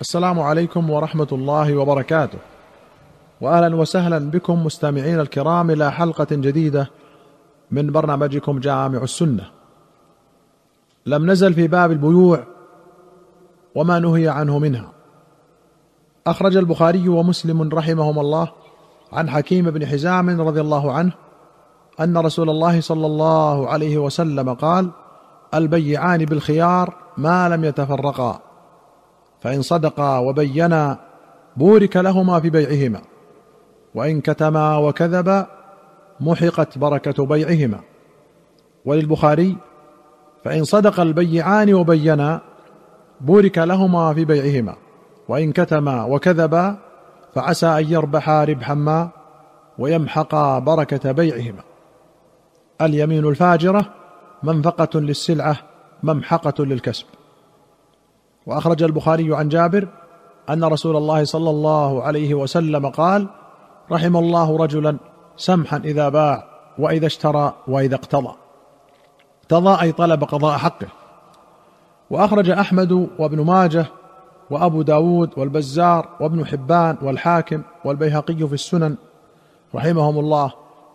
السلام عليكم ورحمة الله وبركاته. واهلا وسهلا بكم مستمعين الكرام إلى حلقة جديدة من برنامجكم جامع السنة. لم نزل في باب البيوع وما نهي عنه منها. أخرج البخاري ومسلم رحمهما الله عن حكيم بن حزام رضي الله عنه أن رسول الله صلى الله عليه وسلم قال البيعان بالخيار ما لم يتفرقا. فإن صدقا وبينا بورك لهما في بيعهما وإن كتما وكذبا محقت بركة بيعهما. وللبخاري فإن صدق البيعان وبينا بورك لهما في بيعهما وإن كتما وكذبا فعسى أن يربحا ربحا ما ويمحقا بركة بيعهما. اليمين الفاجرة منفقة للسلعة ممحقة للكسب. وأخرج البخاري عن جابر أن رسول الله صلى الله عليه وسلم قال رحم الله رجلا سمحا إذا باع وإذا اشترى وإذا اقتضى. اقتضى أي طلب قضاء حقه. وأخرج أحمد وابن ماجه وأبو داود والبزار وابن حبان والحاكم والبيهقي في السنن رحمهم الله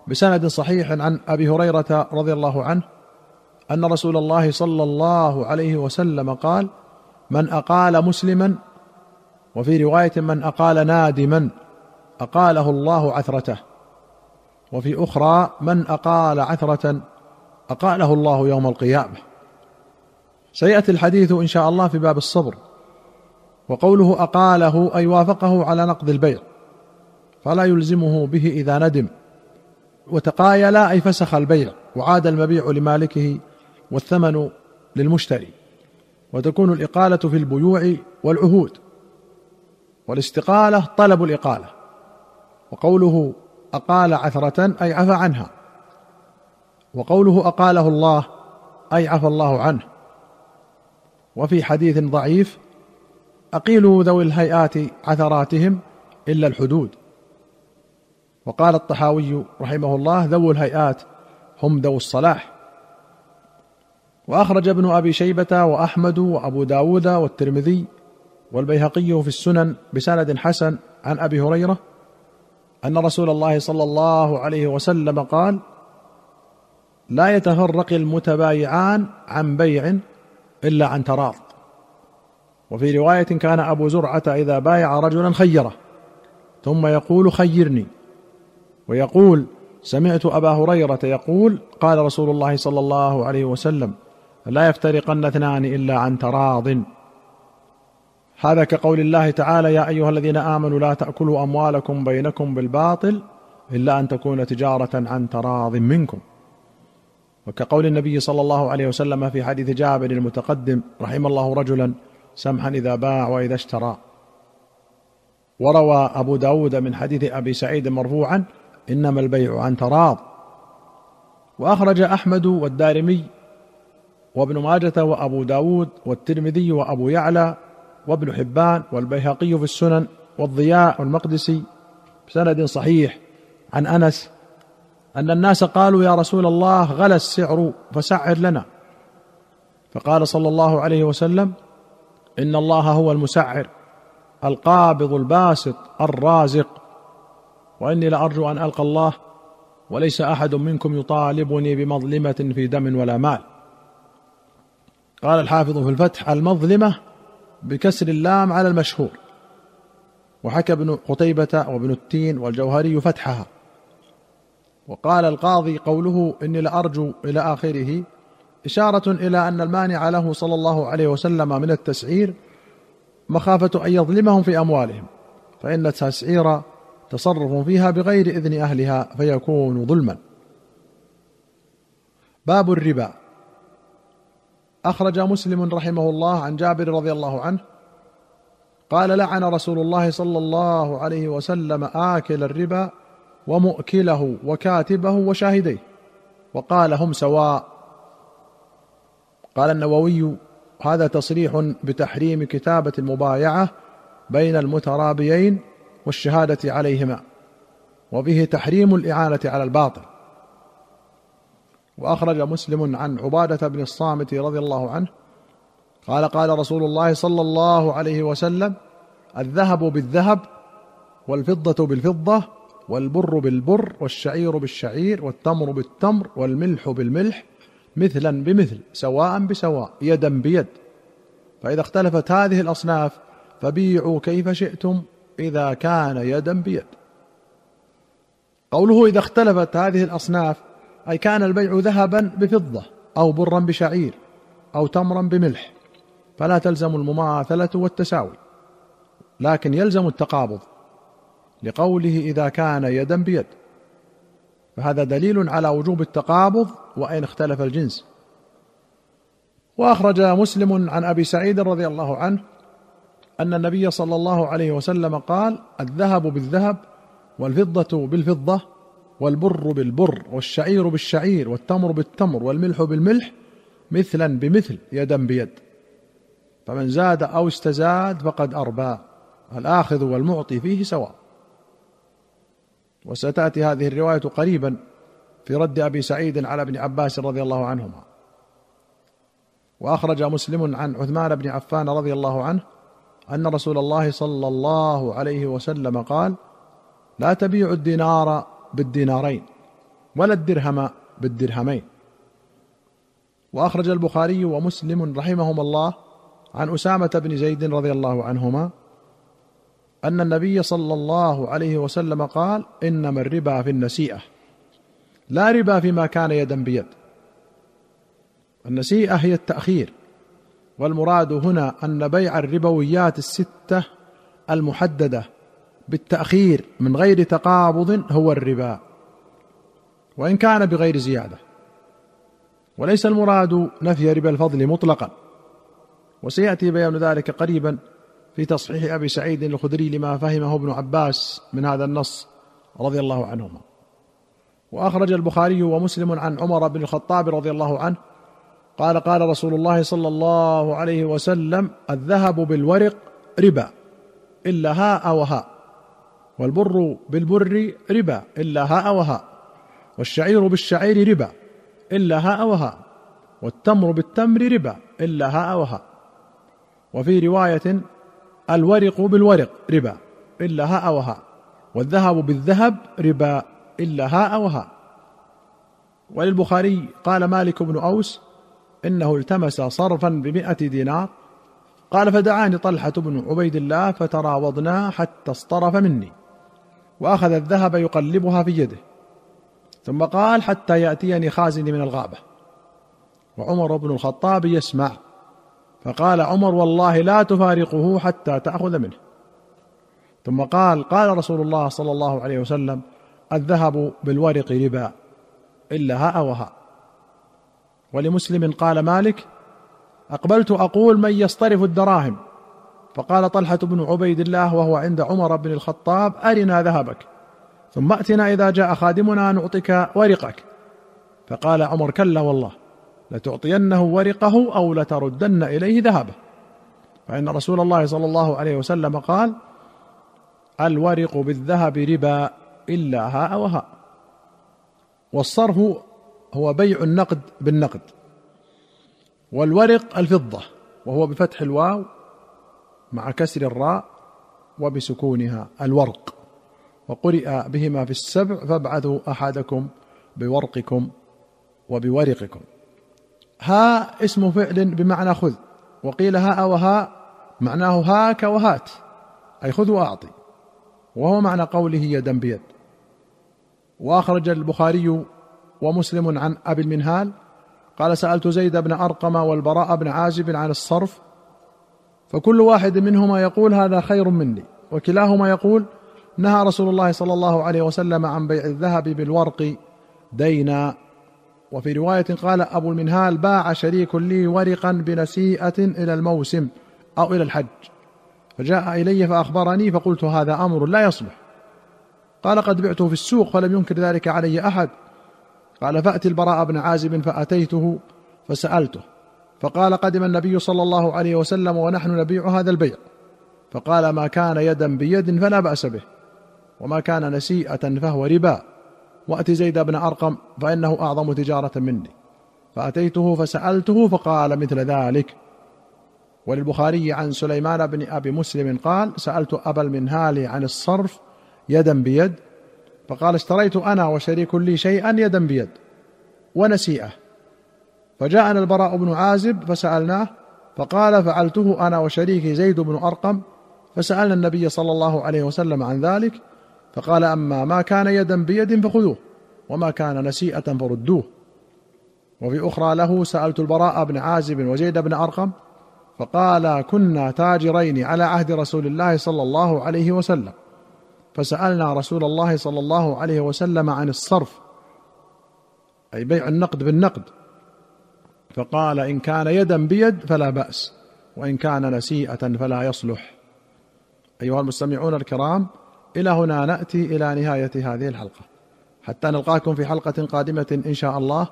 بسند صحيح عن أبي هريرة رضي الله عنه أن رسول الله صلى الله عليه وسلم قال من أقال مسلما وفي رواية من أقال نادما أقاله الله عثرته. وفي أخرى من أقال عثرة أقاله الله يوم القيامة. سيأتي الحديث إن شاء الله في باب الصبر. وقوله أقاله أي وافقه على نقض البيع. فلا يلزمه به إذا ندم. وتقايلا أي فسخ البيع وعاد المبيع لمالكه والثمن للمشتري. وتكون الإقالة في البيوع والعهود. والاستقالة طلب الإقالة. وقوله أقال عثرة أي عفى عنها. وقوله أقاله الله أي عفى الله عنه. وفي حديث ضعيف أقيلوا ذوي الهيئات عثراتهم إلا الحدود. وقال الطحاوي رحمه الله ذو الهيئات هم ذو الصلاح. وأخرج ابن أبي شيبة وأحمد وأبو داود والترمذي والبيهقي في السنن بسند حسن عن أبي هريرة أن رسول الله صلى الله عليه وسلم قال لا يتفرق المتبايعان عن بيع إلا عن تراض. وفي رواية كان أبو زرعة إذا بايع رجلا خيره. ثم يقول خيرني. ويقول سمعت أبا هريرة يقول قال رسول الله صلى الله عليه وسلم لا يفترقن اثنان إلا عن تراض. هذا كقول الله تعالى يا أيها الذين آمنوا لا تأكلوا أموالكم بينكم بالباطل إلا أن تكون تجارة عن تراض منكم. وكقول النبي صلى الله عليه وسلم في حديث جابر المتقدم رحم الله رجلا سمحا إذا باع وإذا اشترى. وروى أبو داود من حديث أبي سعيد مرفوعا إنما البيع عن تراض. وأخرج أحمد والدارمي وابن ماجه وابو داود والترمذي وابو يعلى وابن حبان والبيهقي في السنن والضياء والمقدسي بسند صحيح عن انس ان الناس قالوا يا رسول الله غلى السعر فسعر لنا فقال صلى الله عليه وسلم ان الله هو المسعر القابض الباسط الرازق واني لارجو ان القى الله وليس احد منكم يطالبني بمظلمة في دم ولا مال قال الحافظ في الفتح المظلمة بكسر اللام على المشهور. وحكى ابن قتيبة وابن التين والجوهري فتحها. وقال القاضي قوله إني لأرجو إلى آخره. إشارة إلى أن المانع له صلى الله عليه وسلم من التسعير مخافة أن يظلمهم في أموالهم فإن التسعير تصرف فيها بغير إذن أهلها فيكون ظلما. باب الربا. أخرج مسلم رحمه الله عن جابر رضي الله عنه قال لعن رسول الله صلى الله عليه وسلم آكل الربا ومؤكله وكاتبه وشاهديه وقال هم سواء. قال النووي هذا تصريح بتحريم كتابة المبايعة بين المترابيين والشهادة عليهما وبه تحريم الإعانة على الباطل. وأخرج مسلم عن عبادة بن الصامت رضي الله عنه. قال قال رسول الله صلى الله عليه وسلم الذهب بالذهب والفضة بالفضة والبر بالبر والشعير بالشعير والتمر بالتمر والملح بالملح مثلا بمثل سواء بسواء يدا بيد. فإذا اختلفت هذه الأصناف فبيعوا كيف شئتم إذا كان يدا بيد. قوله إذا اختلفت هذه الأصناف أي كان البيع ذهبا بفضة أو برا بشعير أو تمرا بملح فلا تلزم المماثلة والتساوي لكن يلزم التقابض لقوله إذا كان يدا بيد. فهذا دليل على وجوب التقابض وان اختلف الجنس. وأخرج مسلم عن أبي سعيد رضي الله عنه أن النبي صلى الله عليه وسلم قال الذهب بالذهب والفضة بالفضة والبر بالبر والشعير بالشعير والتمر بالتمر والملح بالملح مثلا بمثل يدا بيد. فمن زاد أو استزاد فقد أربى الآخذ والمعطي فيه سواء. وستأتي هذه الرواية قريبا في رد أبي سعيد على ابن عباس رضي الله عنهما. وأخرج مسلم عن عثمان بن عفان رضي الله عنه أن رسول الله صلى الله عليه وسلم قال لا تبيع الدينار بالدينارين ولا الدرهم بالدرهمين. وأخرج البخاري ومسلم رحمهما الله عن أسامة بن زيد رضي الله عنهما أن النبي صلى الله عليه وسلم قال إنما الربا في النسيئة. لا ربا فيما كان يدا بيد. النسيئة هي التأخير والمراد هنا أن بيع الربويات الستة المحددة. بالتأخير من غير تقابض هو الربا وإن كان بغير زيادة. وليس المراد نفي ربا الفضل مطلقا. وسيأتي بيان ذلك قريبا في تصحيح أبي سعيد الخدري لما فهمه ابن عباس من هذا النص رضي الله عنهما. وأخرج البخاري ومسلم عن عمر بن الخطاب رضي الله عنه قال قال رسول الله صلى الله عليه وسلم الذهب بالورق ربا إلا هاء وهاء والبر بالبر ربا إلا هاء وهاء والشعير بالشعير ربا إلا هاء وهاء والتمر بالتمر ربا إلا هاء وهاء وفي رواية الورق بالورق ربا إلا هاء وهاء والذهب بالذهب ربا إلا هاء وهاء وللبخاري قال مالك بن أوس إنه التمس صرفا بمئة دينار. قال فدعاني طلحة بن عبيد الله فتراوضنا حتى اصطرف مني. وأخذ الذهب يقلبها في يده ثم قال حتى يأتيني خازني من الغابة. وعمر بن الخطاب يسمع فقال عمر والله لا تفارقه حتى تأخذ منه. ثم قال قال رسول الله صلى الله عليه وسلم الذهب بالورق ربا إلا هاء وهاء ولمسلم قال مالك أقبلت أقول من يصطرف الدراهم فقال طلحة بن عبيد الله وهو عند عمر بن الخطاب أرنا ذهبك. ثم أتنا إذا جاء خادمنا نعطيك ورقك. فقال عمر كلا والله لتعطينه ورقه أو لتردن إليه ذهبه. فإن رسول الله صلى الله عليه وسلم قال الورق بالذهب ربا إلا هاء وهاء والصرف هو بيع النقد بالنقد. والورق الفضة وهو بفتح الواو مع كسر الراء وبسكونها الورق. وقرئ بهما في السبع فابعثوا أحدكم بورقكم وبورقكم. ها اسم فعل بمعنى خذ. وقيل هاء وهاء معناه هاك وهات. أي خذ وأعطي. وهو معنى قوله يدا بيد. وأخرج البخاري ومسلم عن أبي المنهال قال سألت زيد بن أرقم والبراء بن عازب عن الصرف فكل واحد منهما يقول هذا خير مني. وكلاهما يقول نهى رسول الله صلى الله عليه وسلم عن بيع الذهب بالورق دينا. وفي رواية قال أبو المنهال باع شريك لي ورقا بنسيئة إلى الموسم أو إلى الحج. فجاء إلي فأخبرني فقلت هذا أمر لا يصلح. قال قد بعته في السوق فلم ينكر ذلك علي أحد. قال فاتي البراء بن عازب فأتيته فسألته. فقال قدم النبي صلى الله عليه وسلم ونحن نبيع هذا البيع. فقال ما كان يدا بيد فلا بأس به وما كان نسيئة فهو ربا. وأت زيد بن أرقم فإنه أعظم تجارة مني. فأتيته فسألته فقال مثل ذلك. وللبخاري عن سليمان بن أبي مسلم قال سألت أبا المنهال عن الصرف يدا بيد فقال اشتريت أنا وشريك لي شيئا يدا بيد ونسيئة. فجاءنا البراء بن عازب فسألناه فقال فعلته أنا وشريكي زيد بن أرقم. فسألنا النبي صلى الله عليه وسلم عن ذلك فقال أما ما كان يدا بيد فخذوه وما كان نسيئة فردوه. وفي أخرى له سألت البراء بن عازب وزيد بن أرقم فقال كنا تاجرين على عهد رسول الله صلى الله عليه وسلم. فسألنا رسول الله صلى الله عليه وسلم عن الصرف أي بيع النقد بالنقد. فقال إن كان يدا بيد فلا بأس وإن كان نسيئة فلا يصلح. أيها المستمعون الكرام إلى هنا نأتي إلى نهاية هذه الحلقة. حتى نلقاكم في حلقة قادمة إن شاء الله.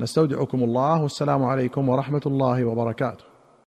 نستودعكم الله والسلام عليكم ورحمة الله وبركاته.